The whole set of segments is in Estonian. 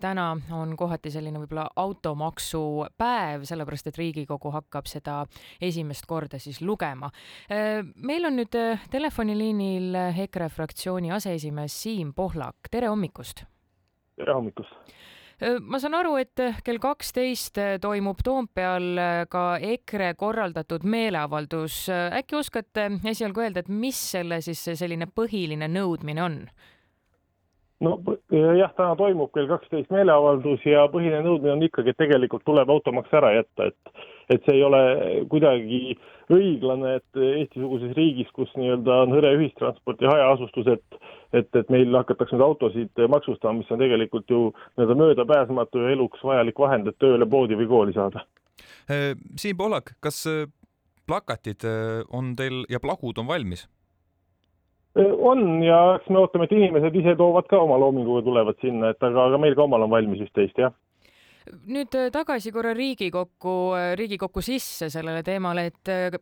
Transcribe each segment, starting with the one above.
täna on kohati selline võib-olla automaksu päev, sellepärast et Riigikogu hakkab seda esimest korda siis lugema. meil on nüüd telefoniliinil EKRE fraktsiooni aseesimees Siim Pohlak, tere hommikust! tere hommikust! ma saan aru, et kell kaksteist toimub Toompeal ka EKRE korraldatud meeleavaldus. äkki oskate esialgu öelda, et mis selle siis selline põhiline nõudmine on? No jah, täna toimub kell kaksteist meeleavaldus ja põhiline nõudmine on ikkagi, et tegelikult tuleb automaks ära jätta, et et see ei ole kuidagi õiglane, et Eesti-suguses riigis, kus nii-öelda on hõre ühistransport ja hajaasustus, et et, et meil hakatakse nüüd autosid maksustama, mis on tegelikult ju nii-öelda möödapääsmatu ja eluks vajalik vahend, et tööle, poodi või kooli saada. Siim Pohlak, kas plakatid on teil ja plagud on valmis? On ja eks me ootame, et inimesed ise toovad ka oma loominguga, tulevad sinna, et aga, aga meil ka omal on valmis üht-teist, jah nüüd äh, tagasi korra Riigikokku, äh, Riigikokku sisse sellele teemale, et äh,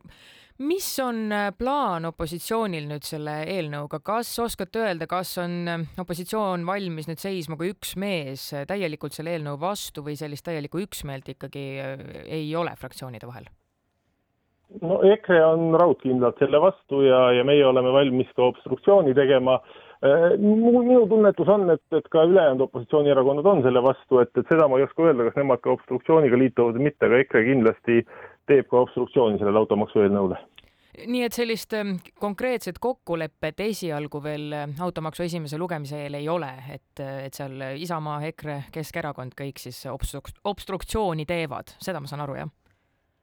mis on plaan opositsioonil nüüd selle eelnõuga, kas oskate öelda, kas on opositsioon valmis nüüd seisma kui üks mees täielikult selle eelnõu vastu või sellist täielikku üksmeelt ikkagi ei ole fraktsioonide vahel? No EKRE on raudkindlalt selle vastu ja, ja meie oleme valmis ka obstruktsiooni tegema. Äh, minu tunnetus on, et, et ka ülejäänud opositsioonierakonnad on selle vastu, et, et seda ma ei oska öelda, kas nemad ka obstruktsiooniga liituvad või mitte, aga EKRE kindlasti teeb ka obstruktsiooni sellele automaksu eelnõule nii et sellist ähm, konkreetset kokkulepet esialgu veel äh, automaksu esimese lugemise eel ei ole, et, äh, et seal Isamaa, EKRE, Keskerakond kõik siis obstruk-, obstruktsiooni teevad, seda ma saan aru, jah?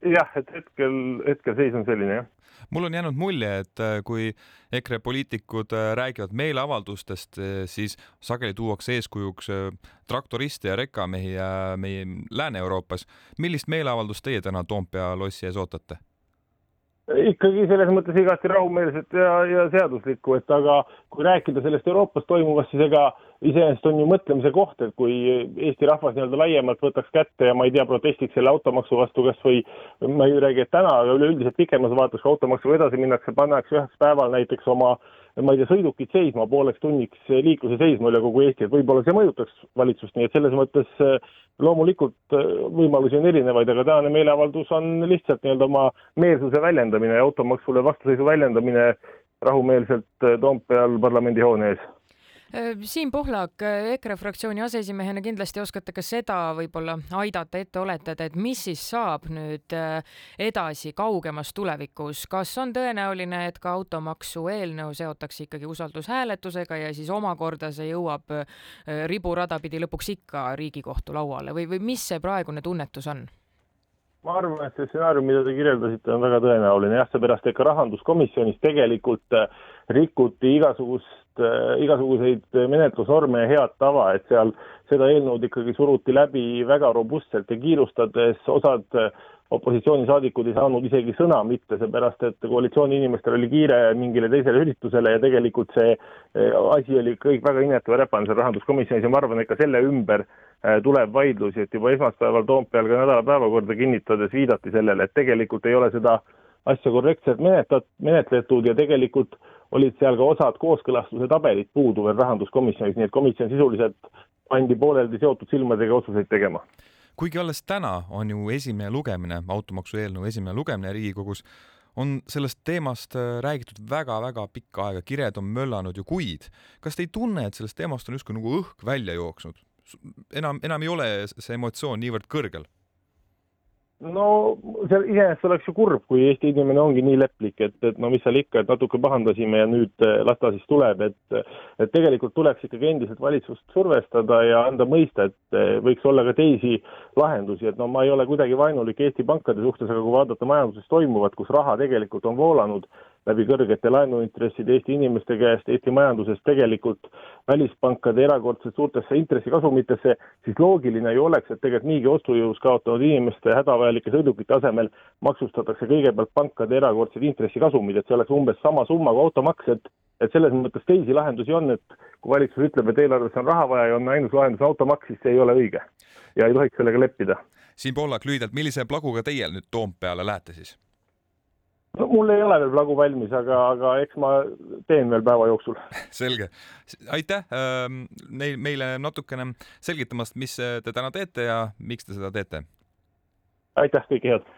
Jah, et hetkel, hetkel seis on selline, jah mul on jäänud mulje, et äh, kui EKRE poliitikud äh, räägivad meeleavaldustest, äh, siis sageli tuuakse eeskujuks traktoriste ja rekkamehi meie Lääne-Euroopas. millist meeleavaldust teie täna Toompea lossi ees ootate? ikkagi selles mõttes igati rahumeelset ja, ja seaduslikku, et aga kui rääkida sellest Euroopas toimuvast, siis ega iseenesest on ju mõtlemise koht, et kui Eesti rahvas nii-öelda laiemalt võtaks kätte ja ma ei tea, protestiks selle automaksu vastu kas või ma ei räägi, et täna, aga üleüldiselt pikemas vaates, kui automaksuga edasi minnakse, pannakse üheks päeval näiteks oma ma ei tea, sõidukid seisma pooleks tunniks liikluse seisma üle kogu Eesti, et võib-olla see mõjutaks valitsust, nii et selles mõttes eh, loomulikult eh, võimalusi on erinevaid, aga tänane meeleavaldus on lihtsalt nii-öelda oma meelsuse väljendamine ja automaksule vastuseisu väljendamine rahumeelselt eh, Toompeal parlamendihoone ees Siim Pohlak, äh, EKRE fraktsiooni aseesimehena kindlasti oskate ka seda võib-olla aidata ette oletada, et mis siis saab nüüd äh, edasi kaugemas tulevikus, kas on tõenäoline, et ka automaksu eelnõu seotakse ikkagi usaldushääletusega ja siis omakorda see jõuab riburada pidi lõpuks ikka Riigikohtu lauale või, või mis see praegune tunnetus on? ma arvan, et see stsenaarium, mida te kirjeldasite, on väga tõenäoline jah, seepärast et ka rahanduskomisjonis tegelikult rikuti igasugust äh, igasuguseid menetlusnorme ja head tava, et seal seda eelnõud ikkagi suruti läbi väga robustselt ja kiirustades, osad äh, opositsioonisaadikud ei saanud isegi sõna mitte, seepärast et koalitsiooni inimestel oli kiire mingile teisele üritusele ja tegelikult see äh, asi oli kõik väga inetu ja räpane seal rahanduskomisjonis ja ma arvan, et ka selle ümber tuleb vaidlusi, et juba esmaspäeval Toompeal ka nädala päevakorda kinnitades viidati sellele, et tegelikult ei ole seda asja korrektselt menetlat-, menetletud ja tegelikult äh, olid seal ka osad kooskõlastuse tabelid puudu veel rahanduskomisjonis, nii et komisjon sisuliselt pandi pooleldi seotud silmadega otsuseid tegema. kuigi alles täna on ju esimene lugemine, automaksu eelnõu esimene lugemine Riigikogus, on sellest teemast äh, räägitud väga-väga pikka aega, kired on möllanud ju kuid. kas te ei tunne, et sellest teemast on justkui nagu õhk välja jooksnud? enam, enam ei ole see emotsioon niivõrd kõrgel no see iseenesest oleks ju kurb, kui Eesti inimene ongi nii leplik, et, et no mis seal ikka, et natuke pahandasime ja nüüd eh, las ta siis tuleb, et et tegelikult tuleks ikkagi endiselt valitsust survestada ja anda mõista, et eh, võiks olla ka teisi lahendusi, et no ma ei ole kuidagi vaenulik Eesti pankade suhtes, aga kui vaadata majanduses toimuvat, kus raha tegelikult on voolanud läbi kõrgete laenuintresside Eesti inimeste käest, Eesti majandusest tegelikult välispankade erakordselt suurtesse intressikasumitesse, siis loogiline ju oleks, et tegelikult niigi ostujõus kaotanud inimeste hädavajalike sõidukite asemel maksustatakse kõigepealt pankade erakordsed intressikasumid, et see oleks umbes sama summa kui automaks, et et selles mõttes teisi lahendusi on, et kui valitsus ütleb, et eelarvesse on raha vaja ja on ainus lahendus automaks, siis see ei ole õige ja ei tohiks sellega leppida. Siim Pohlak, lühidalt, millise plaguga teie nüüd Toompeale lähete siis? No mul ei ole veel plagu valmis, aga, aga eks ma teen veel päeva jooksul. selge, aitäh ähm, neil meile natukene selgitamast, mis te täna teete ja miks te seda teete. aitäh, kõike head